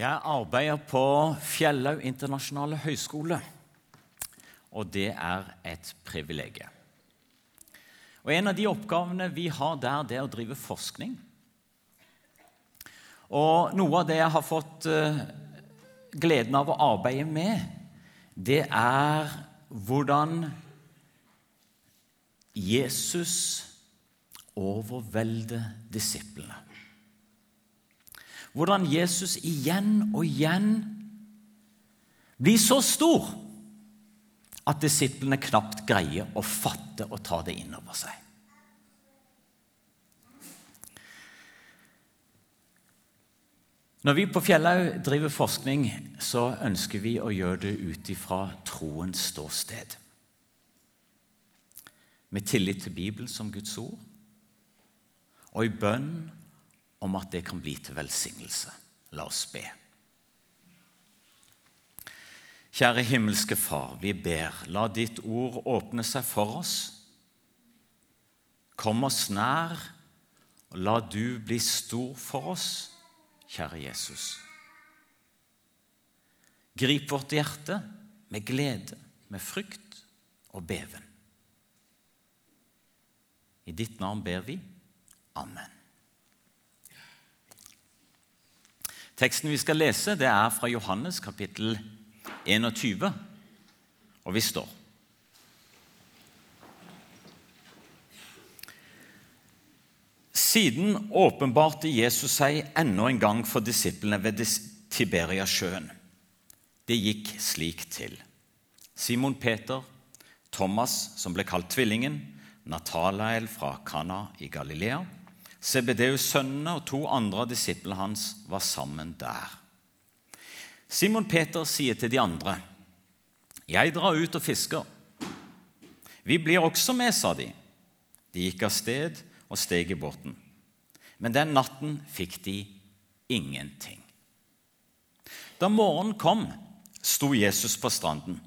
Jeg arbeider på Fjellaug internasjonale høgskole, og det er et privilegium. Og En av de oppgavene vi har der, det er å drive forskning. Og Noe av det jeg har fått uh, gleden av å arbeide med, det er hvordan Jesus overvelder disiplene. Hvordan Jesus igjen og igjen blir så stor at disiplene knapt greier å fatte og ta det inn over seg. Når vi på Fjellhaug driver forskning, så ønsker vi å gjøre det ut ifra troens ståsted. Med tillit til Bibelen som Guds ord, og i bønn om at det kan bli til velsignelse. La oss be. Kjære himmelske Far, vi ber, la ditt ord åpne seg for oss. Kom oss nær, og la du bli stor for oss, kjære Jesus. Grip vårt hjerte med glede, med frykt og beven. I ditt navn ber vi. Amen. Teksten vi skal lese, det er fra Johannes kapittel 21, og vi står. Siden åpenbarte Jesus seg enda en gang for disiplene ved Tiberiasjøen. Det gikk slik til. Simon Peter, Thomas, som ble kalt Tvillingen, Natalael fra Kana i Galilea, Sebedeus' sønnene og to andre av disiplene hans var sammen der. Simon Peter sier til de andre, 'Jeg drar ut og fisker.' 'Vi blir også med', sa de. De gikk av sted og steg i båten. Men den natten fikk de ingenting. Da morgenen kom, sto Jesus på stranden,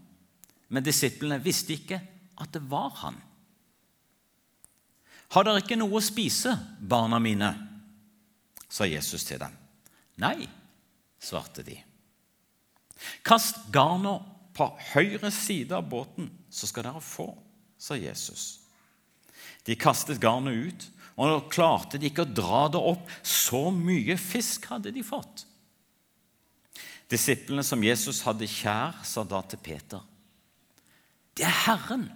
men disiplene visste ikke at det var han. Har dere ikke noe å spise, barna mine? sa Jesus til dem. Nei, svarte de. Kast garnet på høyre side av båten, så skal dere få, sa Jesus. De kastet garnet ut, og nå klarte de ikke å dra det opp. Så mye fisk hadde de fått. Disiplene som Jesus hadde kjær, sa da til Peter.: Det er Herren.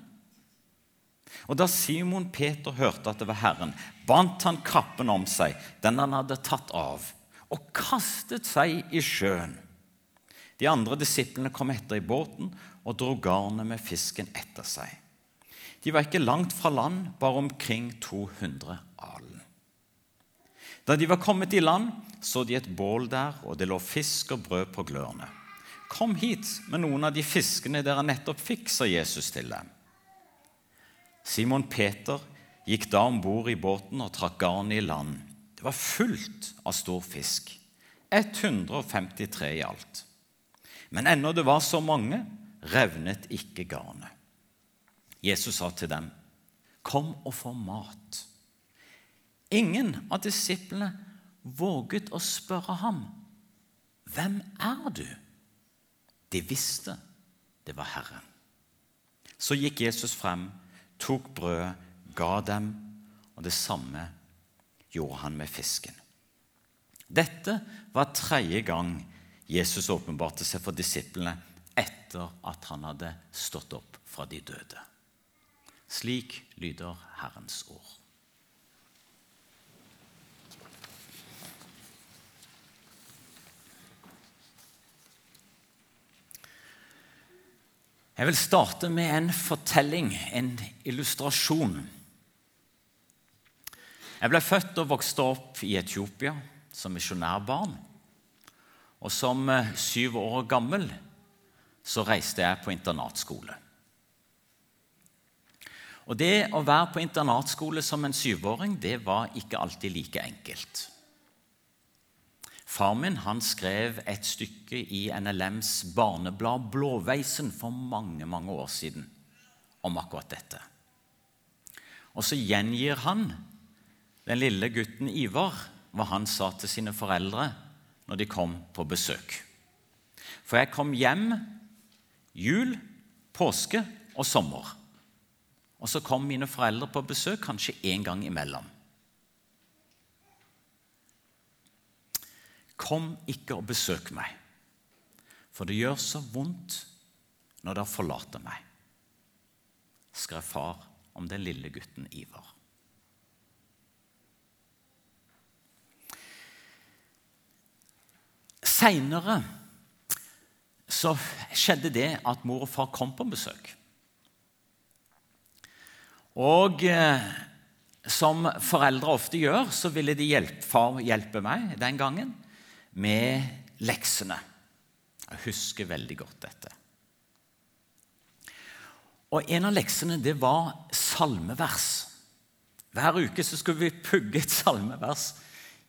Og Da Simon Peter hørte at det var Herren, bandt han kappen om seg, den han hadde tatt av, og kastet seg i sjøen. De andre disiplene kom etter i båten og dro garnet med fisken etter seg. De var ikke langt fra land, bare omkring 200 alen. Da de var kommet i land, så de et bål der, og det lå fisk og brød på glørne. Kom hit med noen av de fiskene dere nettopp fikk, sa Jesus til dem. Simon Peter gikk da om bord i båten og trakk garnet i land. Det var fullt av stor fisk. 153 i alt. Men ennå det var så mange, revnet ikke garnet. Jesus sa til dem, 'Kom og få mat.' Ingen av disiplene våget å spørre ham, 'Hvem er du?' De visste det var Herren. Så gikk Jesus frem tok brødet, ga dem, og det samme gjorde han med fisken. Dette var tredje gang Jesus åpenbarte seg for disiplene etter at han hadde stått opp fra de døde. Slik lyder Herrens ord. Jeg vil starte med en fortelling, en illustrasjon. Jeg ble født og vokste opp i Etiopia som misjonærbarn. Og som eh, syv år gammel så reiste jeg på internatskole. Og Det å være på internatskole som en syvåring det var ikke alltid like enkelt. Far min han skrev et stykke i NLMs barneblad Blåveisen for mange mange år siden om akkurat dette. Og så gjengir han den lille gutten Ivar hva han sa til sine foreldre når de kom på besøk. For jeg kom hjem jul, påske og sommer. Og så kom mine foreldre på besøk kanskje én gang imellom. Kom ikke og besøk meg, for det gjør så vondt når dere forlater meg, skrev far om den lille gutten Ivar. Seinere så skjedde det at mor og far kom på besøk. Og eh, som foreldre ofte gjør, så ville de hjelpe, far hjelpe meg den gangen med leksene. Jeg husker veldig godt dette. Og En av leksene det var salmevers. Hver uke så skulle vi pugge et salmevers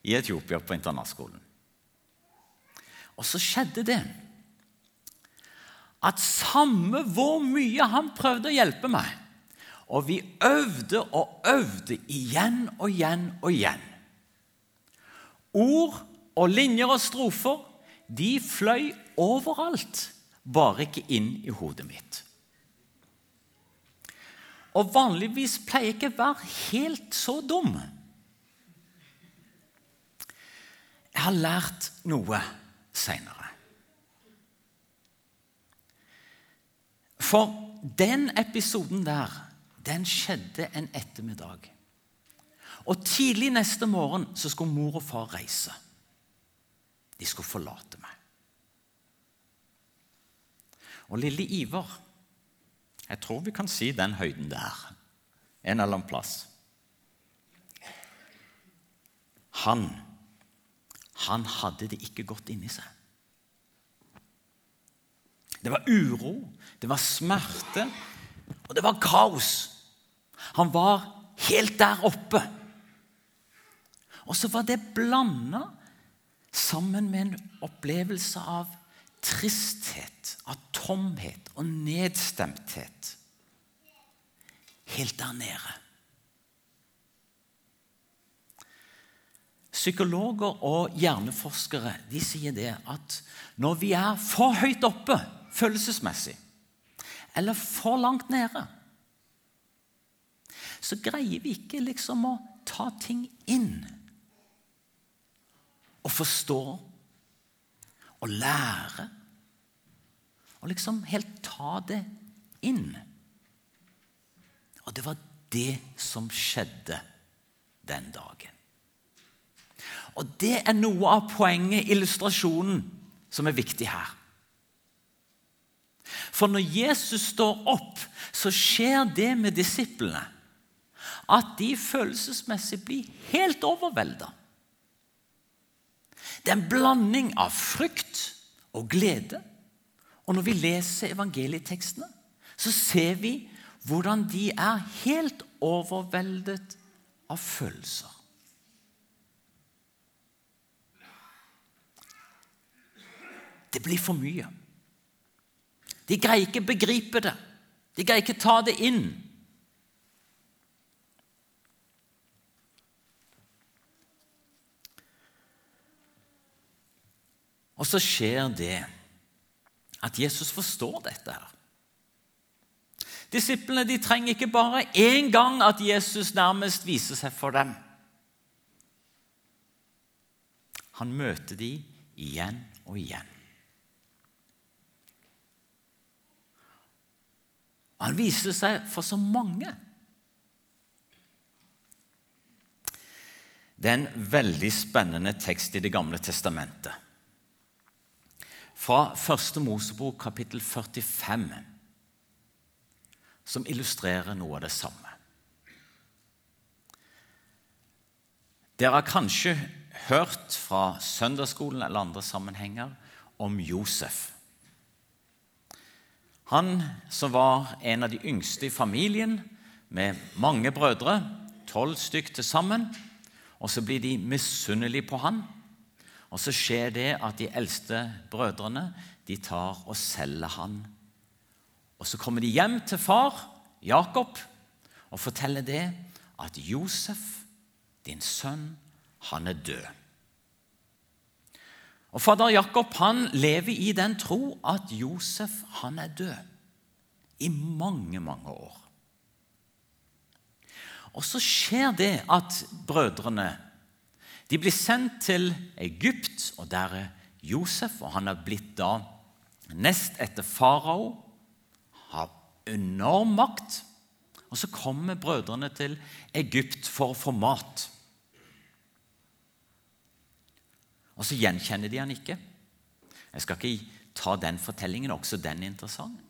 i Etiopia på internatskolen. Og så skjedde det at samme hvor mye han prøvde å hjelpe meg Og vi øvde og øvde igjen og igjen og igjen. Ord og linjer og strofer de fløy overalt, bare ikke inn i hodet mitt. Og vanligvis pleier jeg ikke å være helt så dum. Jeg har lært noe seinere. For den episoden der, den skjedde en ettermiddag. Og tidlig neste morgen så skulle mor og far reise. De skulle forlate meg. Og lille Ivar Jeg tror vi kan si den høyden der. En eller annen plass. Han, han hadde det ikke godt inni seg. Det var uro, det var smerte, og det var kaos. Han var helt der oppe. Og så var det blanda sammen med en opplevelse av tristhet, av tomhet og nedstemthet. Helt der nede. Psykologer og hjerneforskere de sier det at når vi er for høyt oppe følelsesmessig, eller for langt nede, så greier vi ikke liksom å ta ting inn og forstå og lære. Og liksom helt ta det inn. Og det var det som skjedde den dagen. Og det er noe av poenget, illustrasjonen, som er viktig her. For når Jesus står opp, så skjer det med disiplene at de følelsesmessig blir helt overvelda. Det er en blanding av frykt og glede. Og når vi leser evangelietekstene, så ser vi hvordan de er helt overveldet av følelser. Det blir for mye. De greier ikke begripe det. De greier ikke ta det inn. Og så skjer det at Jesus forstår dette. her. Disiplene de trenger ikke bare én gang at Jesus nærmest viser seg for dem. Han møter dem igjen og igjen. Han viser seg for så mange. Det er en veldig spennende tekst i Det gamle testamentet. Fra første Mosebok, kapittel 45, som illustrerer noe av det samme. Dere har kanskje hørt fra søndagsskolen eller andre sammenhenger om Josef. Han som var en av de yngste i familien, med mange brødre, tolv stykk til sammen. Og så blir de misunnelige på han. Og så skjer det at de eldste brødrene de tar og selger han. Og så kommer de hjem til far, Jakob, og forteller det at Josef, din sønn, han er død. Og Fader Jakob han lever i den tro at Josef han er død i mange, mange år. Og så skjer det at brødrene de blir sendt til Egypt, og der er Josef. og Han er blitt da nest etter farao, har enorm makt. Og så kommer brødrene til Egypt for å få mat. Og så gjenkjenner de han ikke. Jeg skal ikke ta den fortellingen, også den er interessant.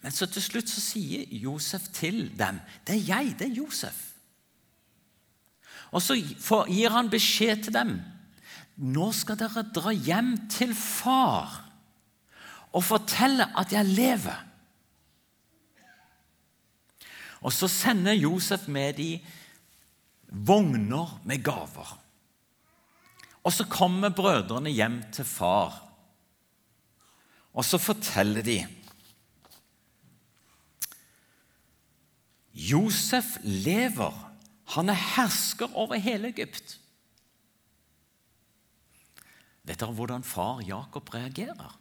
Men så til slutt så sier Josef til dem Det er jeg, det er Josef. Og så gir han beskjed til dem. Nå skal dere dra hjem til far og fortelle at jeg lever. Og så sender Josef med de vogner med gaver. Og så kommer brødrene hjem til far, og så forteller de Josef lever. Han er hersker over hele Egypt. Vet dere hvordan far Jakob reagerer?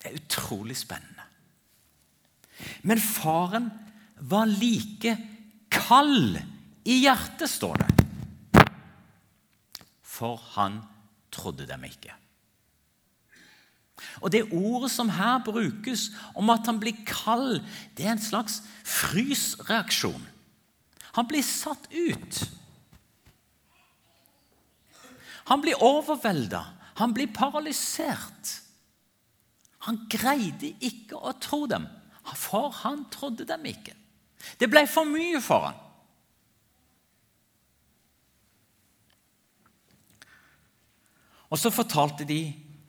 Det er utrolig spennende. Men faren var like kald i hjertet, står det for han trodde dem ikke. Og Det ordet som her brukes om at han blir kald, det er en slags frysreaksjon. Han blir satt ut. Han blir overvelda. Han blir paralysert. Han greide ikke å tro dem, for han trodde dem ikke. Det ble for mye for ham. Og så fortalte de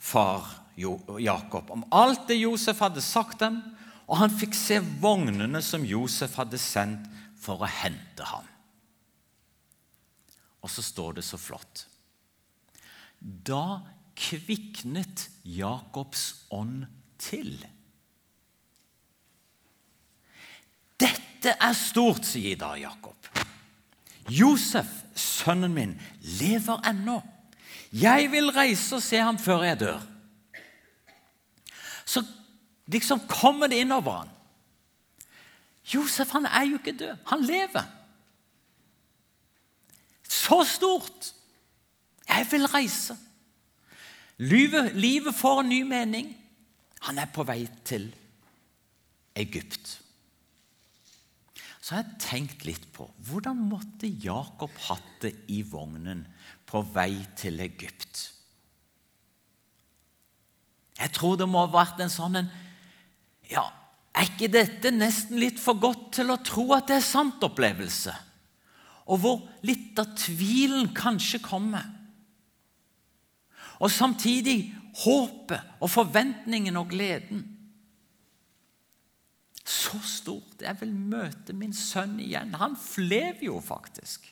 far Jakob om alt det Josef hadde sagt dem, og han fikk se vognene som Josef hadde sendt for å hente ham. Og så står det så flott Da kviknet Jakobs ånd til. Dette er stort, sier da Jakob. Josef, sønnen min, lever ennå. 'Jeg vil reise og se ham før jeg dør.' Så liksom kommer det innover han. Josef han er jo ikke død. Han lever. Så stort! Jeg vil reise. Livet, livet får en ny mening. Han er på vei til Egypt. Så har jeg tenkt litt på hvordan måtte Jakob hatt det i vognen på vei til Egypt. Jeg tror det må ha vært en sånn en Ja, er ikke dette nesten litt for godt til å tro at det er sant opplevelse? Og hvor litt av tvilen kanskje kommer. Og samtidig håpet og forventningen og gleden. Så stort. Jeg vil møte min sønn igjen. Han flev jo faktisk.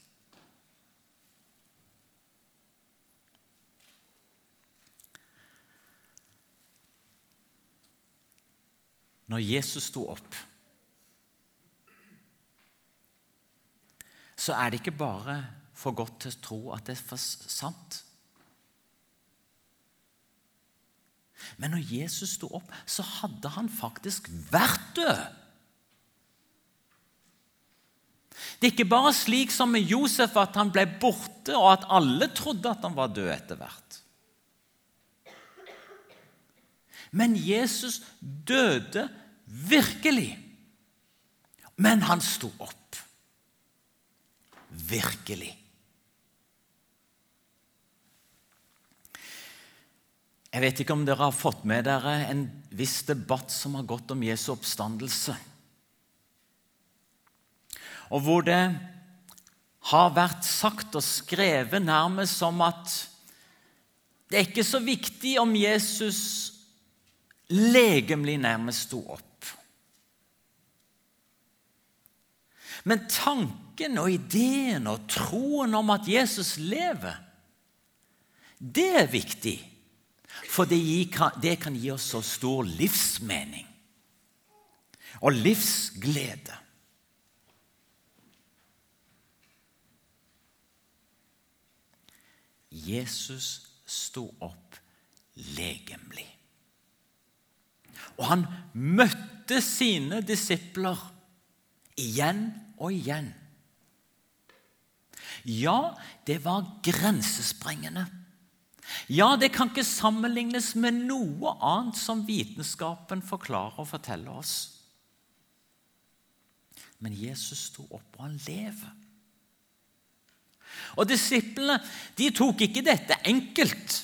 Når Jesus sto opp, så er det ikke bare for godt til å tro at det er sant. Men når Jesus sto opp, så hadde han faktisk vært død. Det er ikke bare slik som med Josef at han ble borte, og at alle trodde at han var død etter hvert. Men Jesus døde virkelig. Men han sto opp. Virkelig. Jeg vet ikke om dere har fått med dere en viss debatt som har gått om Jesu oppstandelse. Og hvor det har vært sagt og skrevet nærmest som at det er ikke så viktig om Jesus legemlig nærmest sto opp. Men tanken og ideen og troen om at Jesus lever, det er viktig. For det, kan gi oss så stor livsmening og livsglede. Jesus sto opp legemlig. Og han møtte sine disipler igjen og igjen. Ja, det var grensesprengende. Ja, det kan ikke sammenlignes med noe annet som vitenskapen forklarer og forteller oss. Men Jesus sto opp, og han lever. Og Disiplene de tok ikke dette enkelt.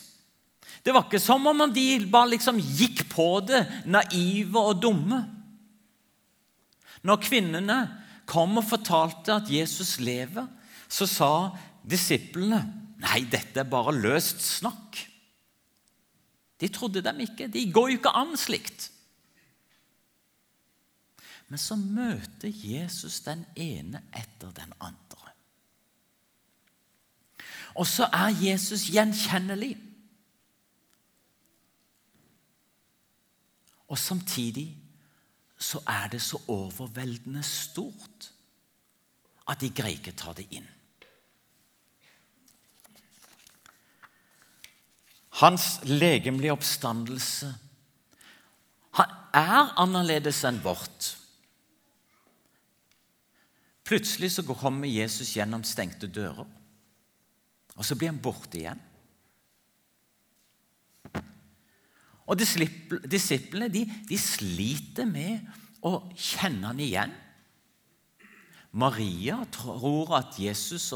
Det var ikke som om de bare liksom gikk på det, naive og dumme. Når kvinnene kom og fortalte at Jesus lever, så sa disiplene nei, dette er bare løst snakk. De trodde dem ikke. De går jo ikke an slikt. Men så møter Jesus den ene etter den andre. Og så er Jesus gjenkjennelig. Og samtidig så er det så overveldende stort at de greier ikke ta det inn. Hans legemlige oppstandelse han er annerledes enn vårt. Plutselig så kommer Jesus gjennom stengte dører, og så blir han borte igjen. Og Disiplene de, de sliter med å kjenne han igjen. Maria tror at Jesus,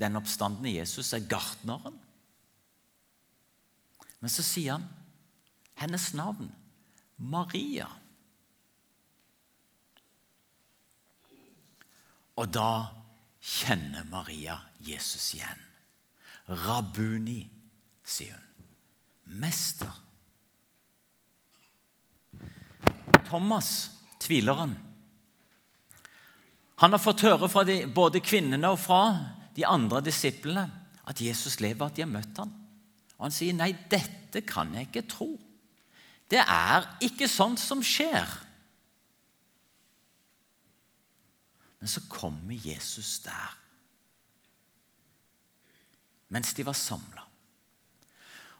den oppstandende Jesus er gartneren. Men så sier han hennes navn Maria. Og da kjenner Maria Jesus igjen. Rabuni, sier hun. Mester. Thomas, tvileren, han har fått høre fra de, både kvinnene og fra de andre disiplene at Jesus lever, at de har møtt ham. Og Han sier, 'Nei, dette kan jeg ikke tro. Det er ikke sånt som skjer.' Men så kommer Jesus der mens de var samla.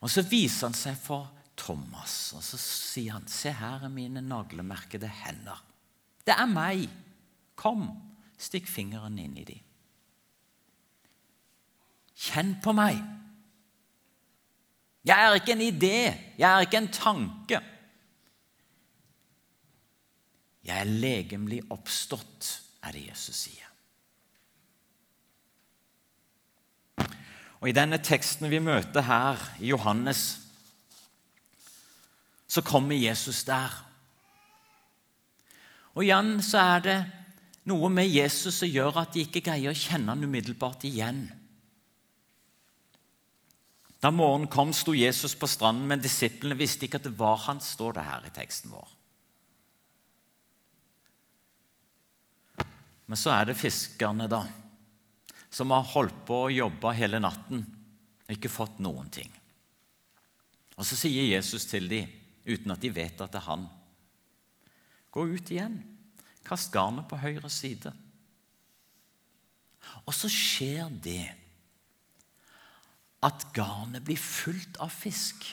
Og så viser han seg for Thomas, og så sier han, 'Se, her er mine naglemerkede hender.' Det er meg. Kom, stikk fingeren inn i dem. Kjenn på meg. Jeg er ikke en idé, jeg er ikke en tanke. Jeg er legemlig oppstått, er det Jesus sier. Og I denne teksten vi møter her i Johannes, så kommer Jesus der. Og igjen så er det noe med Jesus som gjør at de ikke greier å kjenne han umiddelbart igjen. Da morgenen kom, sto Jesus på stranden, men disiplene visste ikke at det var han, står det her i teksten vår. Men så er det fiskerne, da, som har holdt på og jobba hele natten og ikke fått noen ting. Og Så sier Jesus til dem, uten at de vet at det er han, gå ut igjen, kast garnet på høyre side. Og så skjer det at garnet blir fullt av fisk.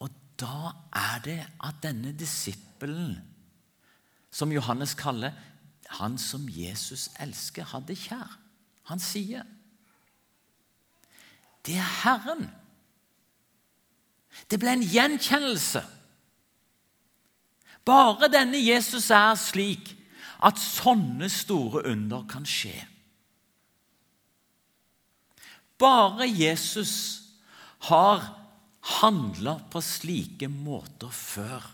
Og da er det at denne disippelen, som Johannes kaller han som Jesus elsker, hadde kjær, han sier Det er Herren. Det ble en gjenkjennelse. Bare denne Jesus er slik at sånne store under kan skje. Bare Jesus har handla på slike måter før.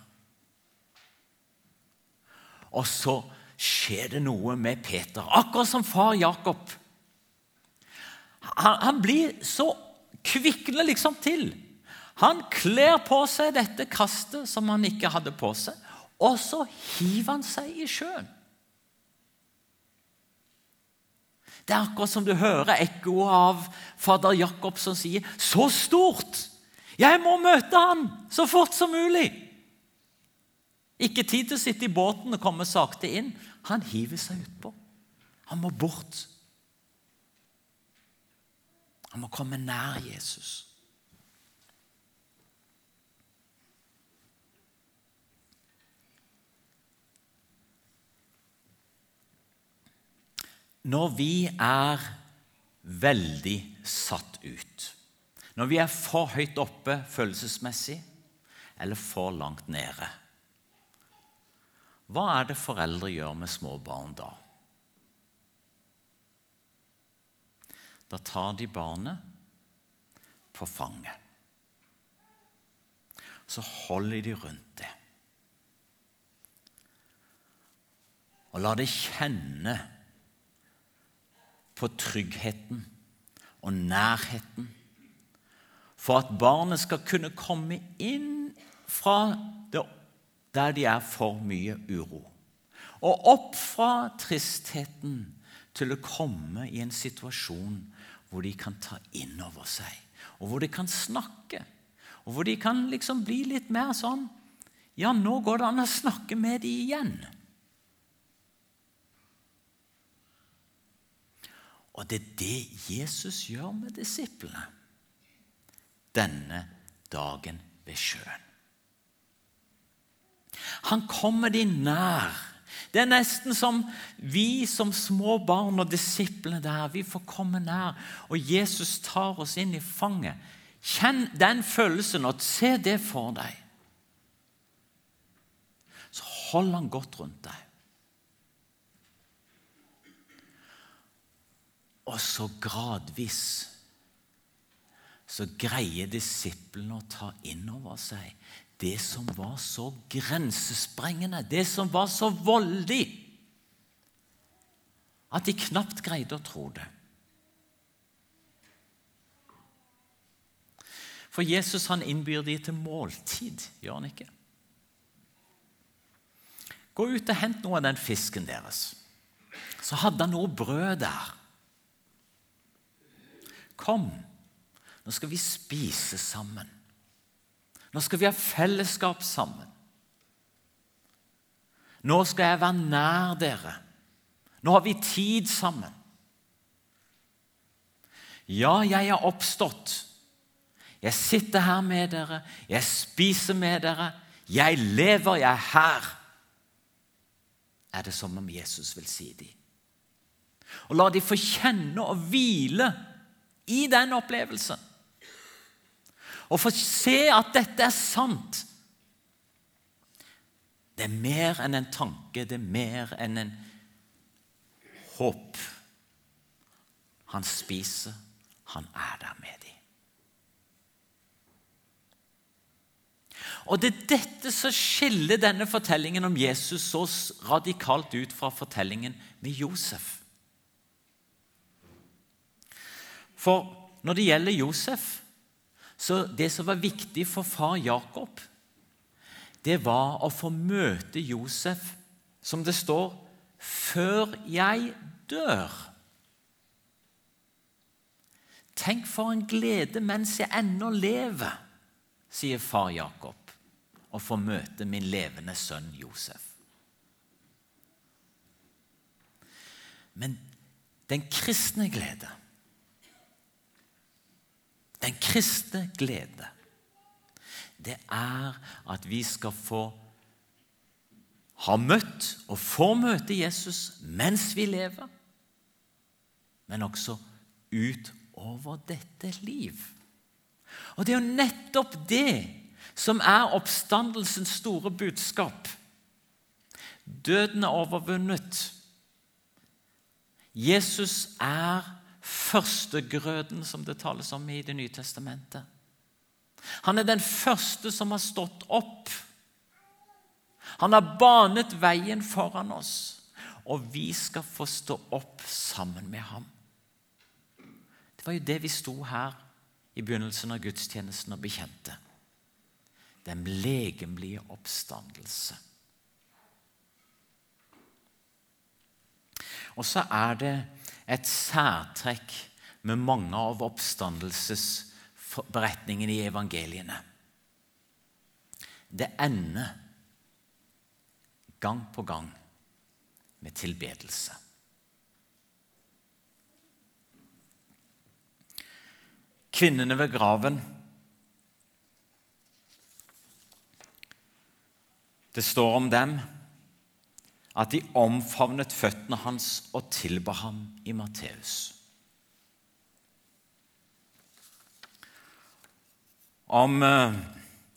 Og så skjer det noe med Peter, akkurat som far Jakob. Han, han blir så kvikner liksom til. Han kler på seg dette kastet som han ikke hadde på seg, og så hiver han seg i sjøen. Det er akkurat som du hører ekkoet av fader Jakob som sier 'Så stort! Jeg må møte han så fort som mulig!' Ikke tid til å sitte i båten og komme sakte inn. Han hiver seg utpå. Han må bort. Han må komme nær Jesus. Når vi er veldig satt ut, når vi er for høyt oppe følelsesmessig eller for langt nede Hva er det foreldre gjør med små barn da? Da tar de barnet på fanget. Så holder de rundt det. Og lar det kjenne på tryggheten og nærheten. For at barnet skal kunne komme inn fra det, der de er for mye uro. Og opp fra tristheten til å komme i en situasjon hvor de kan ta inn over seg, og hvor de kan snakke. Og hvor de kan liksom bli litt mer sånn Ja, nå går det an å snakke med dem igjen. Og det er det Jesus gjør med disiplene denne dagen ved sjøen. Han kommer de nær. Det er nesten som vi som små barn og disiplene der. Vi får komme nær, og Jesus tar oss inn i fanget. Kjenn den følelsen og se det for deg. Så hold han godt rundt deg. Og så gradvis så greier disiplene å ta inn over seg det som var så grensesprengende, det som var så voldig, at de knapt greide å tro det. For Jesus han innbyr de til måltid, gjør han ikke? Gå ut og hent noe av den fisken deres. Så hadde han noe brød der. Kom, nå skal vi spise sammen. Nå skal vi ha fellesskap sammen. Nå skal jeg være nær dere. Nå har vi tid sammen. Ja, jeg er oppstått. Jeg sitter her med dere, jeg spiser med dere. Jeg lever, jeg er her. Er det som om Jesus vil si dem. Og la de få kjenne og hvile i den opplevelsen. Og få se at dette er sant. Det er mer enn en tanke, det er mer enn en håp. Han spiser, han er der med dem. Og Det er dette som skiller denne fortellingen om Jesus så radikalt ut fra fortellingen med Josef. For når det gjelder Josef, så det som var viktig for far Jakob, det var å få møte Josef, som det står, 'før jeg dør'. Tenk for en glede mens jeg ennå lever, sier far Jakob, å få møte min levende sønn Josef. Men den kristne glede den kristne glede, det er at vi skal få ha møtt og få møte Jesus mens vi lever, men også utover dette liv. Og det er jo nettopp det som er oppstandelsens store budskap. Døden er overvunnet. Jesus er førstegrøden, som det tales om i Det nye testamentet. Han er den første som har stått opp. Han har banet veien foran oss, og vi skal få stå opp sammen med ham. Det var jo det vi sto her i begynnelsen av gudstjenesten og bekjente. Den legemlige oppstandelse. Og så er det et særtrekk med mange av oppstandelsesberetningene i evangeliene. Det ender gang på gang med tilbedelse. kvinnene ved graven. Det står om dem at de omfavnet føttene hans og tilba ham i Matteus. Om eh,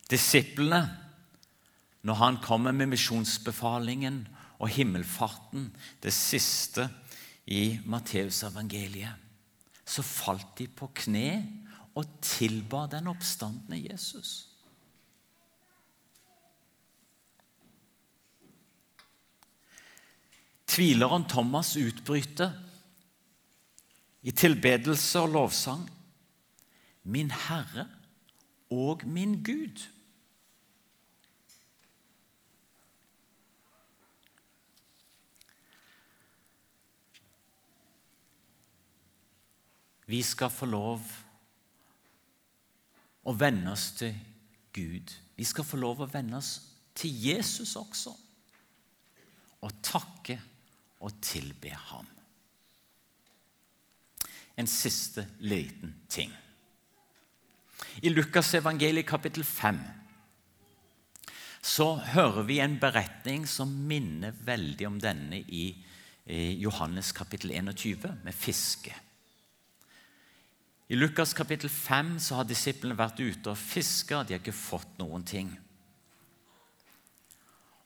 disiplene når han kommer med misjonsbefalingen og himmelfarten, det siste i Matteusevangeliet, så falt de på kne og tilba den oppstandende Jesus. Tvileren Thomas utbryte i tilbedelse og lovsang Min Herre og min Gud. Vi skal få lov å venne oss til Gud. Vi skal få lov å venne oss til Jesus også. Og takke og tilbe ham. En siste liten ting. I Lukas evangeliet kapittel 5 så hører vi en beretning som minner veldig om denne i Johannes kapittel 21, med fiske. I Lukas kapittel 5 så har disiplene vært ute og fiska. De har ikke fått noen ting.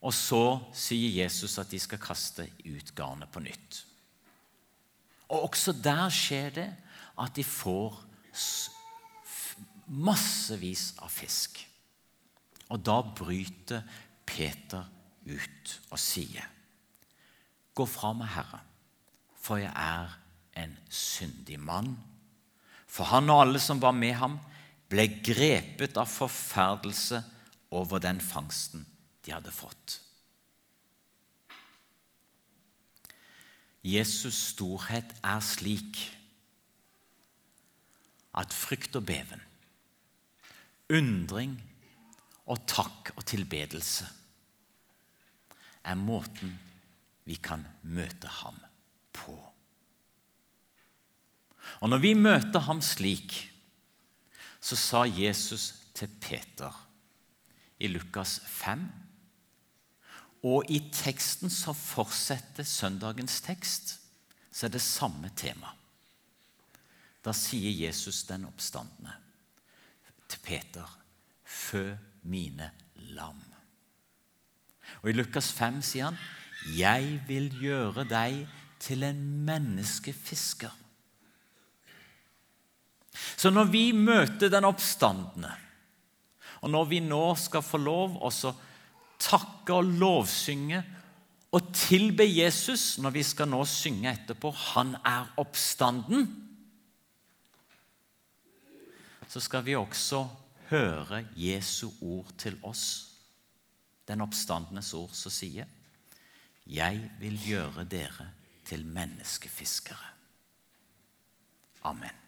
Og så sier Jesus at de skal kaste ut garnet på nytt. Og også der skjer det at de får massevis av fisk. Og da bryter Peter ut og sier, 'Gå fra meg, Herre, for jeg er en syndig mann.' For han og alle som var med ham, ble grepet av forferdelse over den fangsten de hadde fått. Jesus' storhet er slik at frykt og beven undring og takk og tilbedelse er måten vi kan møte ham på. Og når vi møter ham slik, så sa Jesus til Peter i Lukas 5 Og i teksten som fortsetter søndagens tekst, så er det samme tema. Da sier Jesus den oppstandende til Peter fø mine lam. Og I Lukas 5 sier han, 'Jeg vil gjøre deg til en menneskefisker'. Så når vi møter den oppstandende, og når vi nå skal få lov å takke og lovsynge og tilbe Jesus når vi skal nå synge etterpå 'Han er oppstanden', så skal vi også høre Jesu ord til oss, den oppstandenes ord som sier, 'Jeg vil gjøre dere til menneskefiskere'. Amen.